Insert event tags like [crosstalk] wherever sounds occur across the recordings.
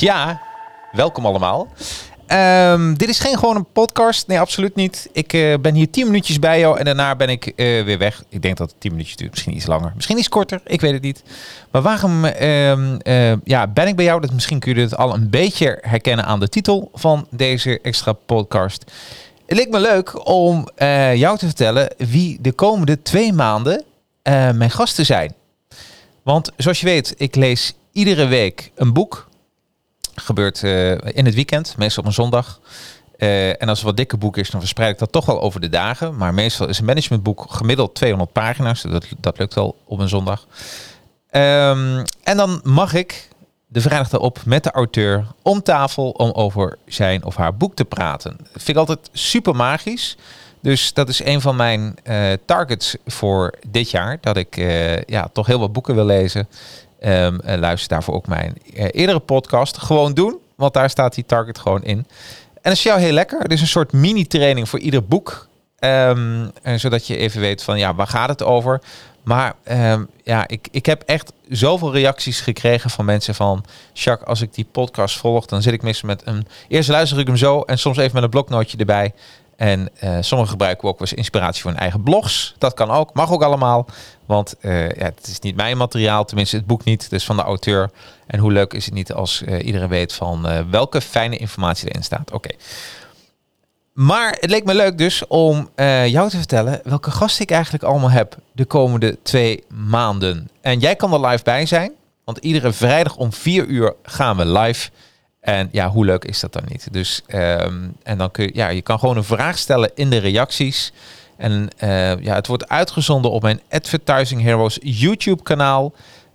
Ja, welkom allemaal. Ehm, dit is geen gewoon een podcast. Nee, absoluut niet. Ik eh, ben hier 10 minuutjes bij jou en daarna ben ik eh, weer weg. Ik denk dat het 10 minuutjes duurt. Misschien iets langer. Misschien iets korter. Ik weet het niet. Maar waarom ehm, eh, ja, ben ik bij jou? Dat misschien kun je het al een beetje herkennen aan de titel van deze extra podcast. Het leek me leuk om jou te vertellen wie de komende twee maanden mijn gasten zijn. Want zoals je weet, ik lees iedere week een boek gebeurt uh, in het weekend, meestal op een zondag. Uh, en als het wat dikke boek is, dan verspreid ik dat toch wel over de dagen. Maar meestal is een managementboek gemiddeld 200 pagina's. Dat, dat lukt al op een zondag. Um, en dan mag ik de vrijdag daarop met de auteur om tafel om over zijn of haar boek te praten. Dat vind ik altijd super magisch. Dus dat is een van mijn uh, targets voor dit jaar. Dat ik ja, toch heel wat boeken wil lezen. Um, luister daarvoor ook mijn uh, eerdere podcast. Gewoon doen, want daar staat die target gewoon in. En dat is jou heel lekker. Het is een soort mini-training voor ieder boek. Um, zodat je even weet van ja, waar gaat het over? Maar um, ja, ik, ik heb echt zoveel reacties gekregen van mensen van... Jacques, als ik die podcast volg, dan zit ik meestal met een... Eerst luister ik hem zo en soms even met een bloknootje erbij. En uh, sommigen gebruiken we ook als inspiratie voor hun eigen blogs. Dat kan ook, mag ook allemaal. Want uh, ja, het is niet mijn materiaal, tenminste het boek niet. Dus van de auteur. En hoe leuk is het niet als uh, iedereen weet van welke fijne informatie erin staat. Oké. Maar het leek me leuk dus om jou te vertellen welke gasten ik eigenlijk allemaal heb de komende twee maanden. En jij kan er live bij zijn. Want iedere vrijdag om vier uur gaan we live. En ja, hoe leuk is dat dan niet? Dus um, en dan kun je, ja, je kan gewoon een vraag stellen in de reacties. En uh, ja, het wordt uitgezonden op mijn Advertising Heroes YouTube kanaal.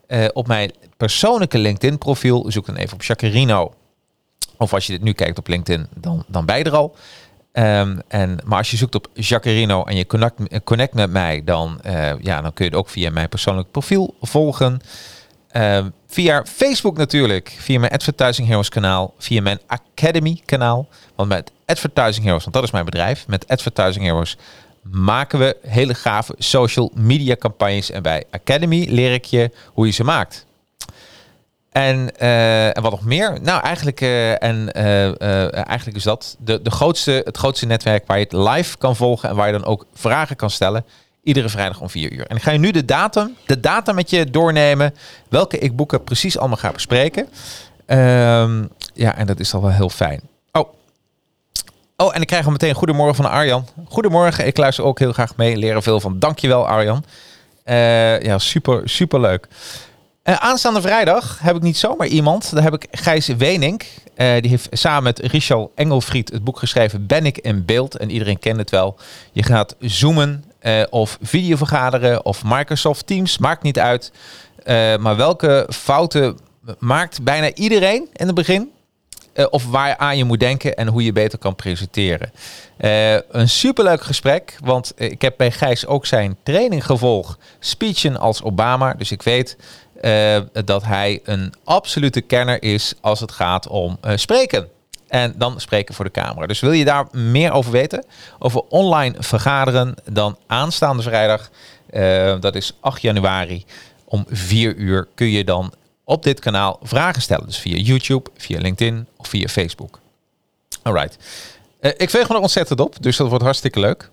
Uh, op mijn persoonlijke LinkedIn profiel. Zoek dan even op Jacarino. Of als je dit nu kijkt op LinkedIn, dan, dan je er al. Um, en, maar als je zoekt op Jacarino en je connect, connect met mij, dan, uh, ja, dan kun je het ook via mijn persoonlijk profiel volgen. Uh, via Facebook natuurlijk, via mijn Advertising Heroes kanaal, via mijn Academy kanaal. Want met Advertising Heroes, want dat is mijn bedrijf, met Advertising Heroes maken we hele gave social media campagnes. En bij Academy leer ik je hoe je ze maakt. En, uh, en wat nog meer? Nou, eigenlijk, uh, en, uh, eigenlijk is dat de, de grootste, het grootste netwerk waar je het live kan volgen en waar je dan ook vragen kan stellen. Iedere vrijdag om 4 uur. En ik ga je nu de datum, de datum met je doornemen. Welke ik boeken precies allemaal ga bespreken. Um, ja, en dat is al wel heel fijn. Oh. Oh, en ik krijg al meteen goedemorgen van Arjan. Goedemorgen, ik luister ook heel graag mee. Leren veel van. Dankjewel Arjan. Uh, ja, super, super leuk. Uh, aanstaande vrijdag heb ik niet zomaar iemand. Daar heb ik Gijs Wenink. Uh, die heeft samen met Richard Engelfried het boek geschreven Ben ik in beeld. En iedereen kent het wel. Je gaat zoomen uh, of videovergaderen of Microsoft Teams. Maakt niet uit. maar welke fouten maakt bijna iedereen in het begin? of waar aan je moet denken en hoe je beter kan presenteren. een superleuk gesprek, want ik heb bij Gijs ook zijn training gevolgd. Speechen als Obama. Dus ik weet dat hij een absolute kenner is als het gaat om spreken. En dan spreken voor de camera. Dus wil je daar meer over weten? Over online vergaderen dan aanstaande vrijdag. Uh, dat is 8 januari om 4 uur kun je dan op dit kanaal vragen stellen. Dus via YouTube, via LinkedIn of via Facebook. Alright. ik veeg me er ontzettend op, dus dat wordt hartstikke leuk.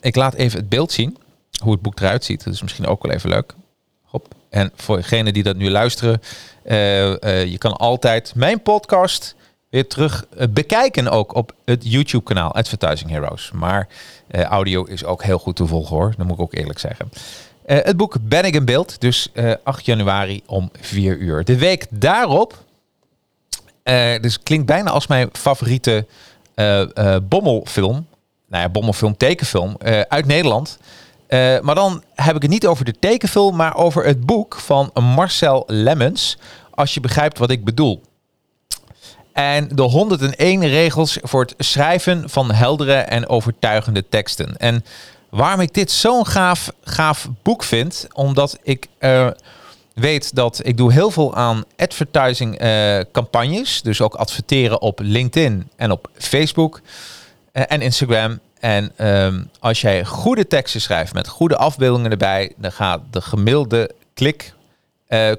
ik laat even het beeld zien, hoe het boek eruit ziet. Dat is misschien ook wel even leuk. Hop. En voor degenen die dat nu luisteren, uh, uh, je kan altijd mijn podcast weer terug uh, bekijken ook op het YouTube kanaal Advertising Heroes. Maar audio is ook heel goed te volgen hoor, dat moet ik ook eerlijk zeggen. het boek Ben ik in beeld, dus 8 januari om 4 uur. De week daarop, dus klinkt bijna als mijn favoriete bommelfilm, nou ja, bommelfilm, tekenfilm uit Nederland. Maar dan heb ik het niet over de tekenfilm, maar over het boek van Marcel Lemmens. Als je begrijpt wat ik bedoel. En de 101 regels voor het schrijven van heldere en overtuigende teksten. En waarom ik dit zo'n gaaf, gaaf boek vind, omdat ik uh, weet dat ik doe heel veel aan advertising uh, campagnes. Dus ook adverteren op LinkedIn en op Facebook en Instagram. En um, als jij goede teksten schrijft met goede afbeeldingen erbij, dan gaat de gemiddelde klik,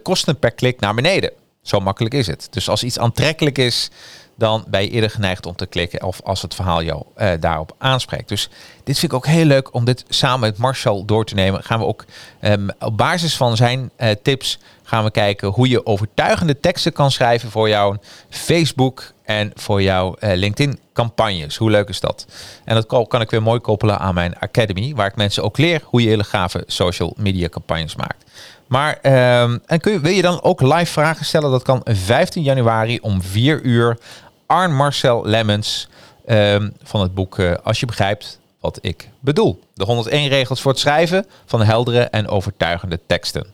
kosten per klik naar beneden. Zo makkelijk is het. Dus als iets aantrekkelijk is, dan ben je eerder geneigd om te klikken of als het verhaal jou uh, daarop aanspreekt. Dus dit vind ik ook heel leuk om dit samen met Marcel door te nemen. Gaan we ook um, op basis van zijn uh, tips gaan we kijken hoe je overtuigende teksten kan schrijven voor jouw Facebook en voor jouw uh, LinkedIn campagnes. Hoe leuk is dat? En dat kan ik weer mooi koppelen aan mijn Academy, waar ik mensen ook leer hoe je hele gave social media campagnes maakt. Maar um, en kun je, wil je dan ook live vragen stellen? Dat kan 15 januari om 4 uur Arn Marcel Lemmens um, van het boek uh, Als je begrijpt wat ik bedoel. De 101 regels voor het schrijven van heldere en overtuigende teksten.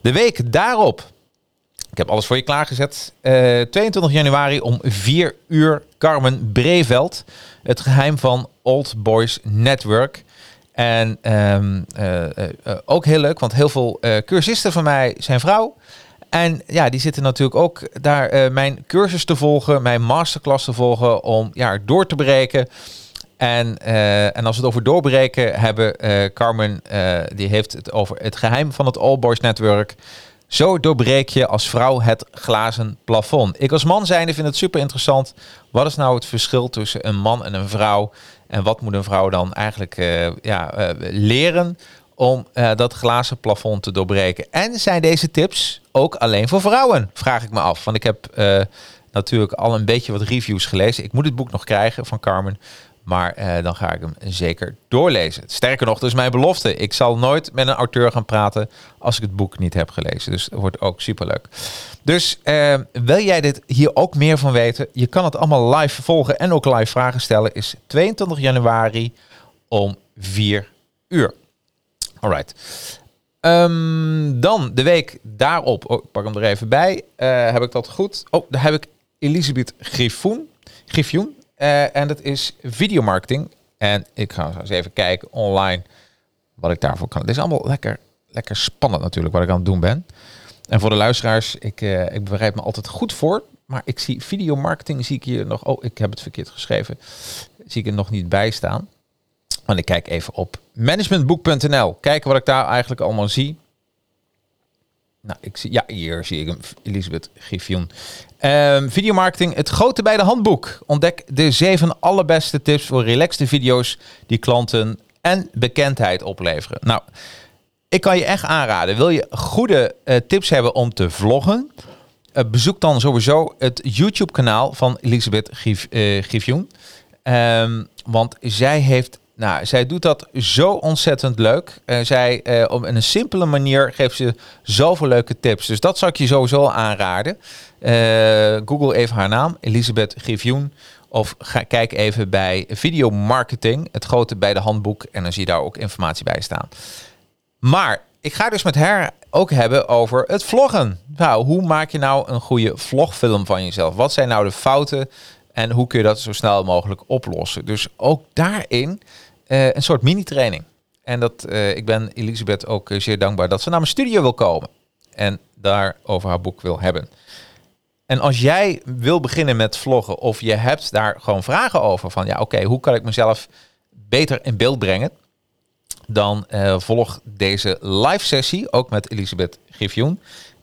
De week daarop, ik heb alles voor je klaargezet, uh, 22 januari om 4 uur Carmen Breveld. Het geheim van Old Boys Network. En um, uh, uh, ook heel leuk, want heel veel cursisten van mij zijn vrouw. En ja, die zitten natuurlijk ook daar mijn cursus te volgen, mijn masterclass te volgen om ja, door te breken. En, en als we het over doorbreken hebben, Carmen, die heeft het over het geheim van het All Boys Network. Zo doorbreek je als vrouw het glazen plafond. Ik als man zijnde vind het super interessant. Wat is nou het verschil tussen een man en een vrouw? En wat moet een vrouw dan eigenlijk ja, leren om uh, dat glazen plafond te doorbreken. En zijn deze tips ook alleen voor vrouwen? Vraag ik me af. Want ik heb natuurlijk al een beetje wat reviews gelezen. Ik moet het boek nog krijgen van Carmen. Maar uh, dan ga ik hem zeker doorlezen. Sterker nog, dus mijn belofte. Ik zal nooit met een auteur gaan praten als ik het boek niet heb gelezen. Dus het wordt ook superleuk. Dus wil jij dit hier ook meer van weten? Je kan het allemaal live volgen en ook live vragen stellen. Is 22 januari om 4 uur. Alright. Um, dan de week daarop, oh, ik pak hem er even bij. Uh, heb ik dat goed? Oh, daar heb ik Elisabeth Griffioen. Griffioen. Uh, en dat is videomarketing. En ik ga eens even kijken online wat ik daarvoor kan. Dit is allemaal lekker, lekker spannend natuurlijk wat ik aan het doen ben. En voor de luisteraars, ik, uh, ik bereid me altijd goed voor. Maar ik zie videomarketing, zie ik hier nog... Oh, ik heb het verkeerd geschreven. Zie ik er nog niet bij staan. Want ik kijk even op managementboek.nl. Kijken wat ik daar eigenlijk allemaal zie. Nou, ik zie, ja, hier zie ik hem, Elisabeth Griffioen. Um, videomarketing, het grote bij de handboek. Ontdek de zeven allerbeste tips voor relaxte video's die klanten en bekendheid opleveren. Nou, ik kan je echt aanraden. Wil je goede uh, tips hebben om te vloggen? Uh, bezoek dan sowieso het YouTube-kanaal van Elisabeth uh, Griffioen. Um, want zij heeft nou, zij doet dat zo ontzettend leuk. Uh, zij, uh, op een simpele manier geeft ze zoveel leuke tips. Dus dat zou ik je sowieso aanraden. Uh, Google even haar naam, Elisabeth Givioen. Of ga, kijk even bij Video Marketing, het grote bij de handboek. En dan zie je daar ook informatie bij staan. Maar ik ga dus met haar ook hebben over het vloggen. Nou, hoe maak je nou een goede vlogfilm van jezelf? Wat zijn nou de fouten en hoe kun je dat zo snel mogelijk oplossen? Dus ook daarin uh, een soort mini-training. En dat, uh, ik ben Elisabeth ook uh, zeer dankbaar dat ze naar mijn studio wil komen. En daar over haar boek wil hebben. En als jij wil beginnen met vloggen of je hebt daar gewoon vragen over van ja oké, hoe kan ik mezelf beter in beeld brengen? Dan volg deze live sessie ook met Elisabeth Griffioen.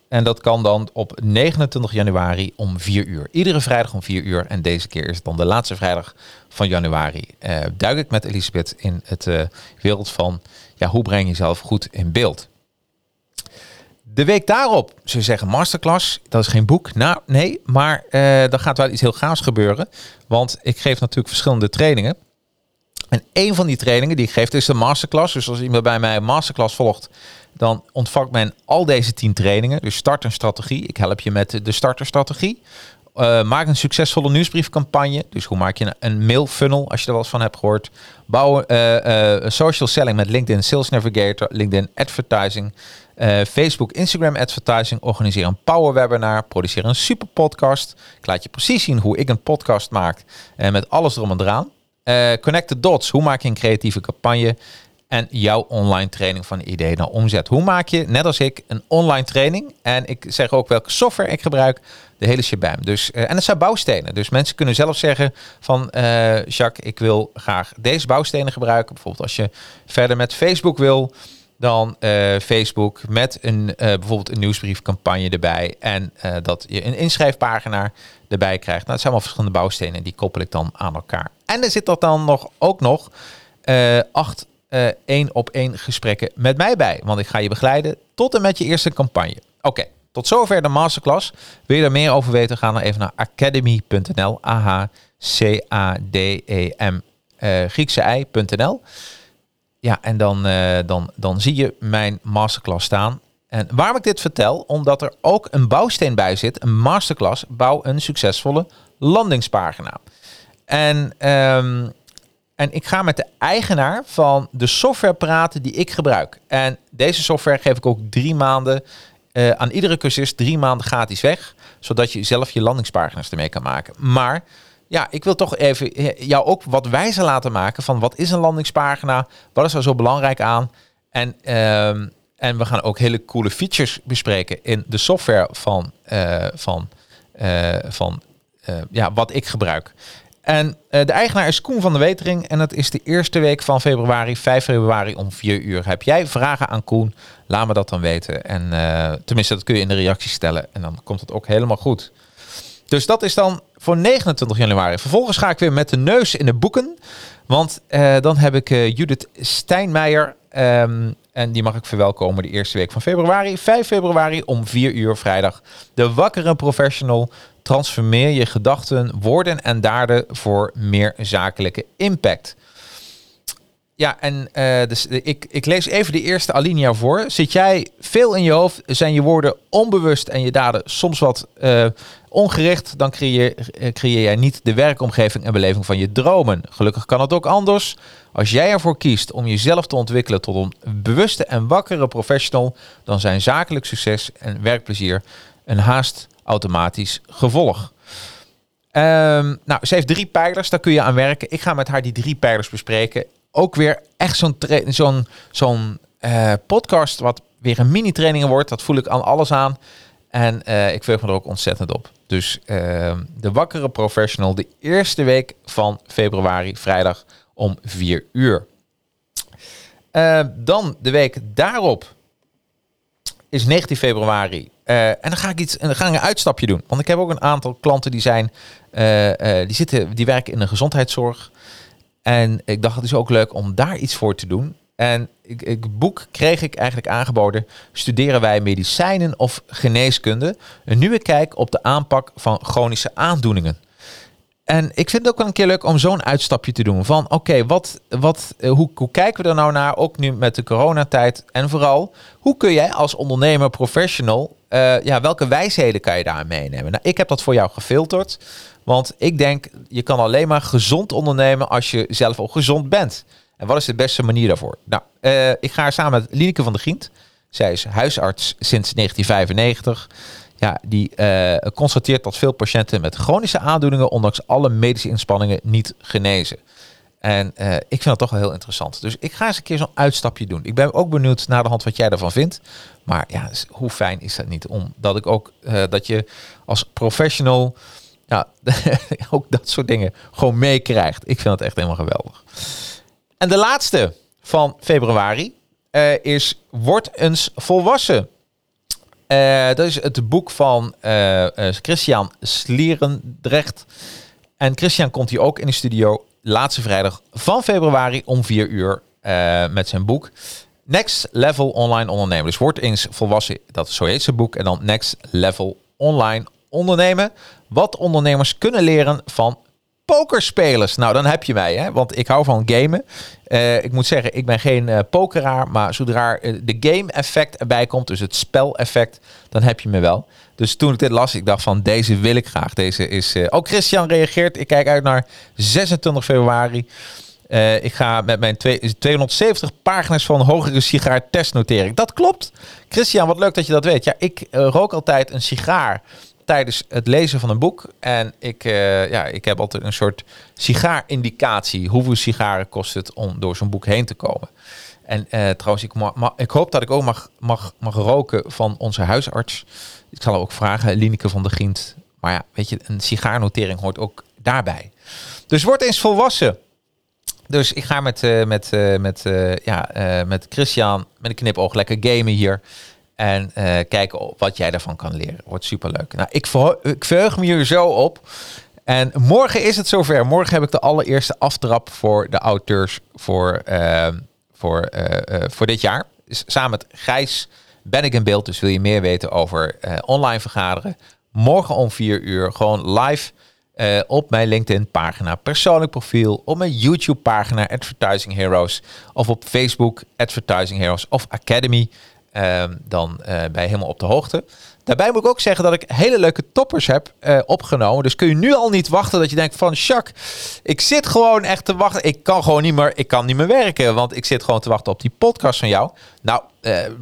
En dat kan dan op 29 januari om 4 uur. Iedere vrijdag om 4 uur. En deze keer is het dan de laatste vrijdag van januari. Uh, duik ik met Elisabeth in het uh, wereld van ja, hoe breng je jezelf goed in beeld. De week daarop, ze zeggen masterclass, dat is geen boek. Nou, nee, maar uh, dan gaat wel iets heel gaafs gebeuren. Want ik geef natuurlijk verschillende trainingen. En een van die trainingen die ik geef is de masterclass. Dus als iemand bij mij een masterclass volgt, dan ontvangt men al deze tien trainingen. Dus start een strategie. Ik help je met de starterstrategie. Uh, maak een succesvolle nieuwsbriefcampagne. Dus hoe maak je een mail funnel, als je er wel eens van hebt gehoord. Bouw uh, social selling met LinkedIn Sales Navigator, LinkedIn Advertising, Facebook, Instagram Advertising. Organiseer een power webinar. Produceer een super podcast. Ik laat je precies zien hoe ik een podcast maak. met alles erom en eraan. connect the dots. Hoe maak je een creatieve campagne? En jouw online training van idee naar omzet. Hoe maak je, net als ik, een online training? En ik zeg ook welke software ik gebruik, de hele shabam. Dus, uh, en het zijn bouwstenen. Dus mensen kunnen zelf zeggen van, uh, Jacques, ik wil graag deze bouwstenen gebruiken. Bijvoorbeeld als je verder met Facebook wil, dan eh, Facebook met een, eh, bijvoorbeeld een nieuwsbriefcampagne erbij. En eh, dat je een inschrijfpagina erbij krijgt. Nou, zijn allemaal verschillende bouwstenen. Die koppel ik dan aan elkaar. En er zit dat dan nog, ook nog acht één op één gesprekken met mij bij. Want ik ga je begeleiden tot en met je eerste campagne. Oké, tot zover de masterclass. Wil je er meer over weten? Ga dan even naar academy.nl. A-H-C-A-D-E-M Griekse I.nl. Ja, en dan, uh, dan, dan zie je mijn masterclass staan. En waarom ik dit vertel? Omdat er ook een bouwsteen bij zit. Een masterclass. Bouw een succesvolle landingspagina. En, um, en ik ga met de eigenaar van de software praten die ik gebruik. En deze software geef ik ook drie maanden uh, aan iedere cursist drie maanden gratis weg. Zodat je zelf je landingspagina's ermee kan maken. Maar ja, ik wil toch even eh, jou ook wat wijzer laten maken van wat is een landingspagina, wat is er zo belangrijk aan. En, uh, en we gaan ook hele coole features bespreken in de software van, uh, van, van ja, wat ik gebruik. En de eigenaar is Koen van de Wetering en het is de eerste week van februari, 5 februari om 4 uur. Heb jij vragen aan Koen? Laat me dat dan weten. En tenminste, dat kun je in de reactie stellen en dan komt het ook helemaal goed. Dus dat is dan voor 29 januari. Vervolgens ga ik weer met de neus in de boeken. Want uh, dan heb ik Judith Steinmeijer. Um, en die mag ik verwelkomen de eerste week van februari. 5 februari om 4 uur vrijdag. De wakkere professional. Transformeer je gedachten, woorden en daden voor meer zakelijke impact. Ja, en uh, dus ik, ik lees even de eerste alinea voor. Zit jij veel in je hoofd? Zijn je woorden onbewust en je daden soms wat uh, ongericht? Dan creëer, eh, creëer jij niet de werkomgeving en beleving van je dromen. Gelukkig kan het ook anders. Als jij ervoor kiest om jezelf te ontwikkelen tot een bewuste en wakkere professional, dan zijn zakelijk succes en werkplezier een haast automatisch gevolg. Um, nou, ze heeft drie pijlers, daar kun je aan werken. Ik ga met haar die drie pijlers bespreken ook weer echt zo'n zo'n zo'n uh, podcast wat weer een mini-training wordt. Dat voel ik aan alles aan. En uh, ik verheug me er ook ontzettend op. Dus uh, de wakkere professional, de eerste week van februari, vrijdag om 4 uur. dan de week daarop is 19 februari. en dan ga ik iets, dan ga ik een uitstapje doen. Want ik heb ook een aantal klanten die zijn, die zitten, die werken in de gezondheidszorg. En ik dacht, het is ook leuk om daar iets voor te doen. En ik, ik, boek kreeg ik eigenlijk aangeboden. Studeren wij medicijnen of geneeskunde? Een nieuwe kijk op de aanpak van chronische aandoeningen. En ik vind het ook wel een keer leuk om zo'n uitstapje te doen. Van oké, wat, wat, eh, hoe, kijken we er nou naar? Ook nu met de coronatijd. En vooral, hoe kun jij als ondernemer, professional, uh, ja, welke wijsheden kan je daar meenemen? Nou, ik heb dat voor jou gefilterd. Want ik denk, je kan alleen maar gezond ondernemen als je zelf ook gezond bent. En wat is de beste manier daarvoor? Nou, uh, ik ga samen met Lineke van der Gient. Zij is huisarts sinds 1995. Ja, die uh, constateert dat veel patiënten met chronische aandoeningen, ondanks alle medische inspanningen, niet genezen. En uh, ik vind dat toch wel heel interessant. Dus ik ga eens een keer zo'n uitstapje doen. Ik ben ook benieuwd naar de hand wat jij ervan vindt. Maar ja, hoe fijn is dat niet om dat ik ook uh, dat je als professional ja, [laughs] ook dat soort dingen gewoon meekrijgt. Ik vind het echt helemaal geweldig. En de laatste van februari is Word eens volwassen. Uh, dat is het boek van uh, Christian Slierendrecht. En Christian komt hier ook in de studio laatste vrijdag van februari om 4 uur met zijn boek. Next Level Online Ondernemen. Dus word eens volwassen, dat zo boek. En dan Next Level Online Ondernemen. Wat ondernemers kunnen leren van pokerspelers. Nou, dan heb je mij, hè? want ik hou van gamen. Uh, ik moet zeggen, ik ben geen uh, pokeraar, maar zodra uh, de game-effect erbij komt, dus het spel-effect, dan heb je me wel. Dus toen ik dit las, ik dacht van deze wil ik graag. Deze is. ook Christian reageert. Ik kijk uit naar 26 februari. ik ga met mijn twee, 270 pagina's van hogere sigaar testnotering. Dat klopt. Christian, wat leuk dat je dat weet. Ja, ik rook altijd een sigaar tijdens het lezen van een boek. En ik, uh, ja, ik heb altijd een soort sigaarindicatie. Hoeveel sigaren kost het om door zo'n boek heen te komen? En uh, trouwens, ik, mag, ik hoop dat ik ook mag, mag, mag roken van onze huisarts. Ik zal ook vragen, Lineke van der Gient. Maar ja, weet je, een sigaarnotering hoort ook daarbij. Dus word eens volwassen. Dus ik ga met, uh, met, met, ja, met Christian met een knipoog lekker gamen hier. En kijken wat jij daarvan kan leren. Wordt superleuk. Nou, ik, ik verheug me hier zo op. En morgen is het zover. Morgen heb ik de allereerste aftrap voor de auteurs voor, voor, voor dit jaar. Samen met Gijs ben ik in beeld. Dus wil je meer weten over online vergaderen? Morgen om 4 uur gewoon live op mijn LinkedIn-pagina, persoonlijk profiel, op mijn YouTube-pagina Advertising Heroes of op Facebook Advertising Heroes of Academy. Uh, dan uh, ben je helemaal op de hoogte. Daarbij moet ik ook zeggen dat ik hele leuke toppers heb uh, opgenomen. Dus kun je nu al niet wachten dat je denkt van... Jacques, ik zit gewoon echt te wachten. Ik kan gewoon niet meer, ik kan niet meer werken. Want ik zit gewoon te wachten op die podcast van jou. Nou,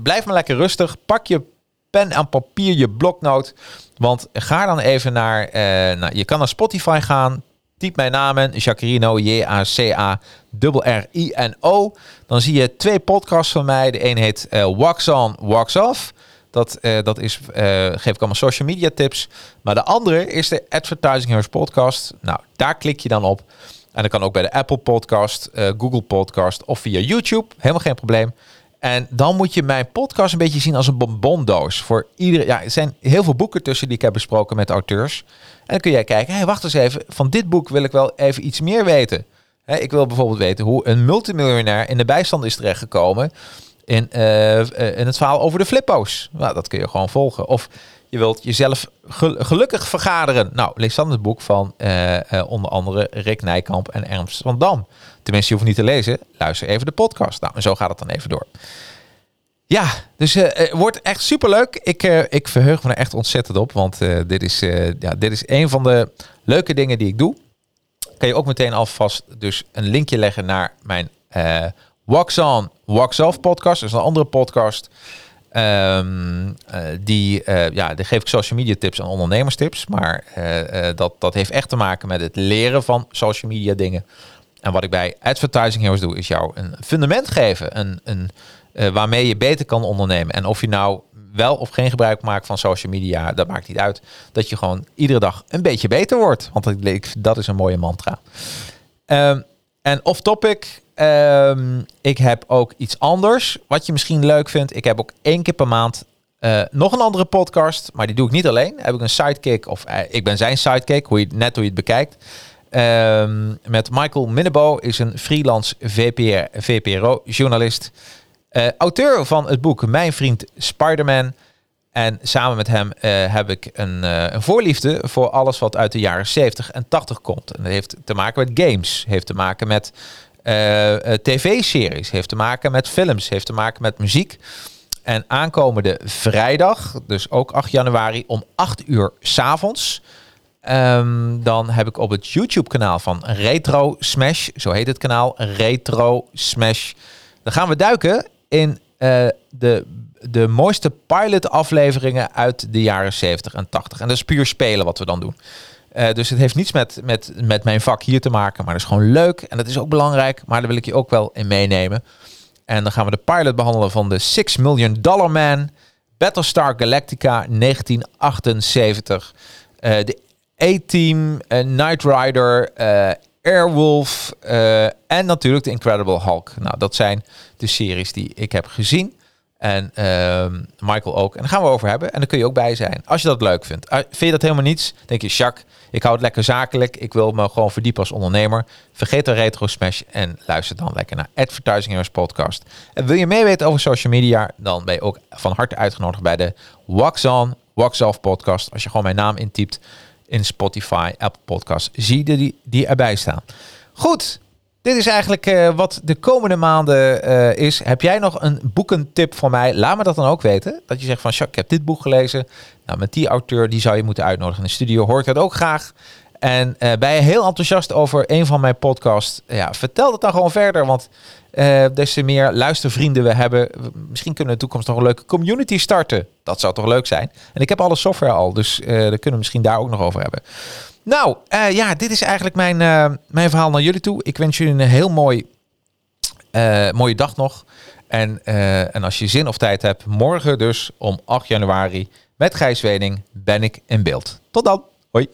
blijf maar lekker rustig. Pak je pen en papier, je bloknoot. Want ga dan even naar, nou, je kan naar Spotify gaan. Typ mijn naam in, Jacarino, J-A-C-A-R-R-I-N-O. Dan zie je twee podcasts van mij. De een heet uh, Wax On, Wax Off. Dat, uh, dat is, geef ik allemaal social media tips. Maar de andere is de Advertising Heroes podcast. Nou, daar klik je dan op. En dat kan ook bij de Apple podcast, Google podcast of via YouTube. Helemaal geen probleem. En dan moet je mijn podcast een beetje zien als een bonbondoos. Voor iedereen. Ja, er zijn heel veel boeken tussen die ik heb besproken met auteurs. En dan kun jij kijken, hey, wacht eens even. Van dit boek wil ik wel even iets meer weten. ik wil bijvoorbeeld weten hoe een multimiljonair in de bijstand is terechtgekomen. In, uh, in het verhaal over de flippo's. Nou, dat kun je gewoon volgen. Of je wilt jezelf gelukkig vergaderen. Nou, lees dan het boek van uh, onder andere Rick Nijkamp en Ernst van Dam. Tenminste, je hoeft niet te lezen. Luister even de podcast. Nou, en zo gaat het dan even door. Ja, dus uh, het wordt echt superleuk. Ik, ik verheug me er echt ontzettend op. Want dit, is, ja, dit is een van de leuke dingen die ik doe. Kan je ook meteen alvast dus een linkje leggen naar mijn Wax On, Wax Off podcast. Dat is een andere podcast. Um, die, ja, daar geef ik social media tips en ondernemerstips. Maar dat, dat heeft echt te maken met het leren van social media dingen. En wat ik bij Advertising Heroes doe, is jou een fundament geven. Een, een, waarmee je beter kan ondernemen. En of je nou wel of geen gebruik maakt van social media, dat maakt niet uit. Dat je gewoon iedere dag een beetje beter wordt. Want dat, dat is een mooie mantra. Um, en off topic, um, ik heb ook iets anders wat je misschien leuk vindt. Ik heb ook één keer per maand uh, nog een andere podcast, maar die doe ik niet alleen. Heb ik een sidekick, of uh, ik ben zijn sidekick, hoe je, net hoe je het bekijkt. Um, met Michael Minnebo is een freelance VPR, VPRO-journalist. Uh, auteur van het boek Mijn Vriend Spider-Man. En samen met hem heb ik een, een, voorliefde voor alles wat uit de jaren 70 en 80 komt. En dat heeft te maken met games, heeft te maken met tv-series, heeft te maken met films, heeft te maken met muziek. En aankomende vrijdag, dus ook 8 januari om 8 uur avonds Um, dan heb ik op het YouTube-kanaal van Retro Smash, zo heet het kanaal, Retro Smash. Dan gaan we duiken in uh, de, de mooiste pilot-afleveringen uit de jaren 70 en 80. En dat is puur spelen wat we dan doen. Uh, dus het heeft niets met, met, met mijn vak hier te maken, maar dat is gewoon leuk. En dat is ook belangrijk, maar daar wil ik je ook wel in meenemen. En dan gaan we de pilot behandelen van de 6 Million Dollar Man, Battlestar Galactica 1978. Uh, de A-Team, uh, Knight Rider, Airwolf en natuurlijk de Incredible Hulk. Nou, dat zijn de series die ik heb gezien. En ehm, Michael ook. En daar gaan we over hebben. En daar kun je ook bij zijn. Als je dat leuk vindt. vind je dat helemaal niets? Denk je, Jacques, ik hou het lekker zakelijk. Ik wil me gewoon verdiepen als ondernemer. Vergeet de Retro Smash en luister dan lekker naar Advertising Heroes podcast. En wil je meer weten over social media? Dan ben je ook van harte uitgenodigd bij de Wax On, Wax Off podcast. Als je gewoon mijn naam intypt in Spotify, Apple Podcasts, zie je die, die erbij staan. Goed, dit is eigenlijk uh, wat de komende maanden uh, is. Heb jij nog een boekentip voor mij? Laat me dat dan ook weten. Dat je zegt van, ik heb dit boek gelezen. Nou, met die auteur, die zou je moeten uitnodigen in de studio. Hoor ik dat ook graag. En uh, ben je heel enthousiast over een van mijn podcasts? Ja, vertel het dan gewoon verder, want des te meer luistervrienden we hebben, misschien kunnen we in de toekomst nog een leuke community starten. Dat zou toch leuk zijn? En ik heb alle software al, dus daar kunnen we misschien daar ook nog over hebben. Nou, uh, ja, dit is eigenlijk mijn, mijn verhaal naar jullie toe. Ik wens jullie een heel mooi, mooie dag nog. En, en als je zin of tijd hebt, morgen dus om 8 januari met Gijs Wening ben ik in beeld. Tot dan. Hoi.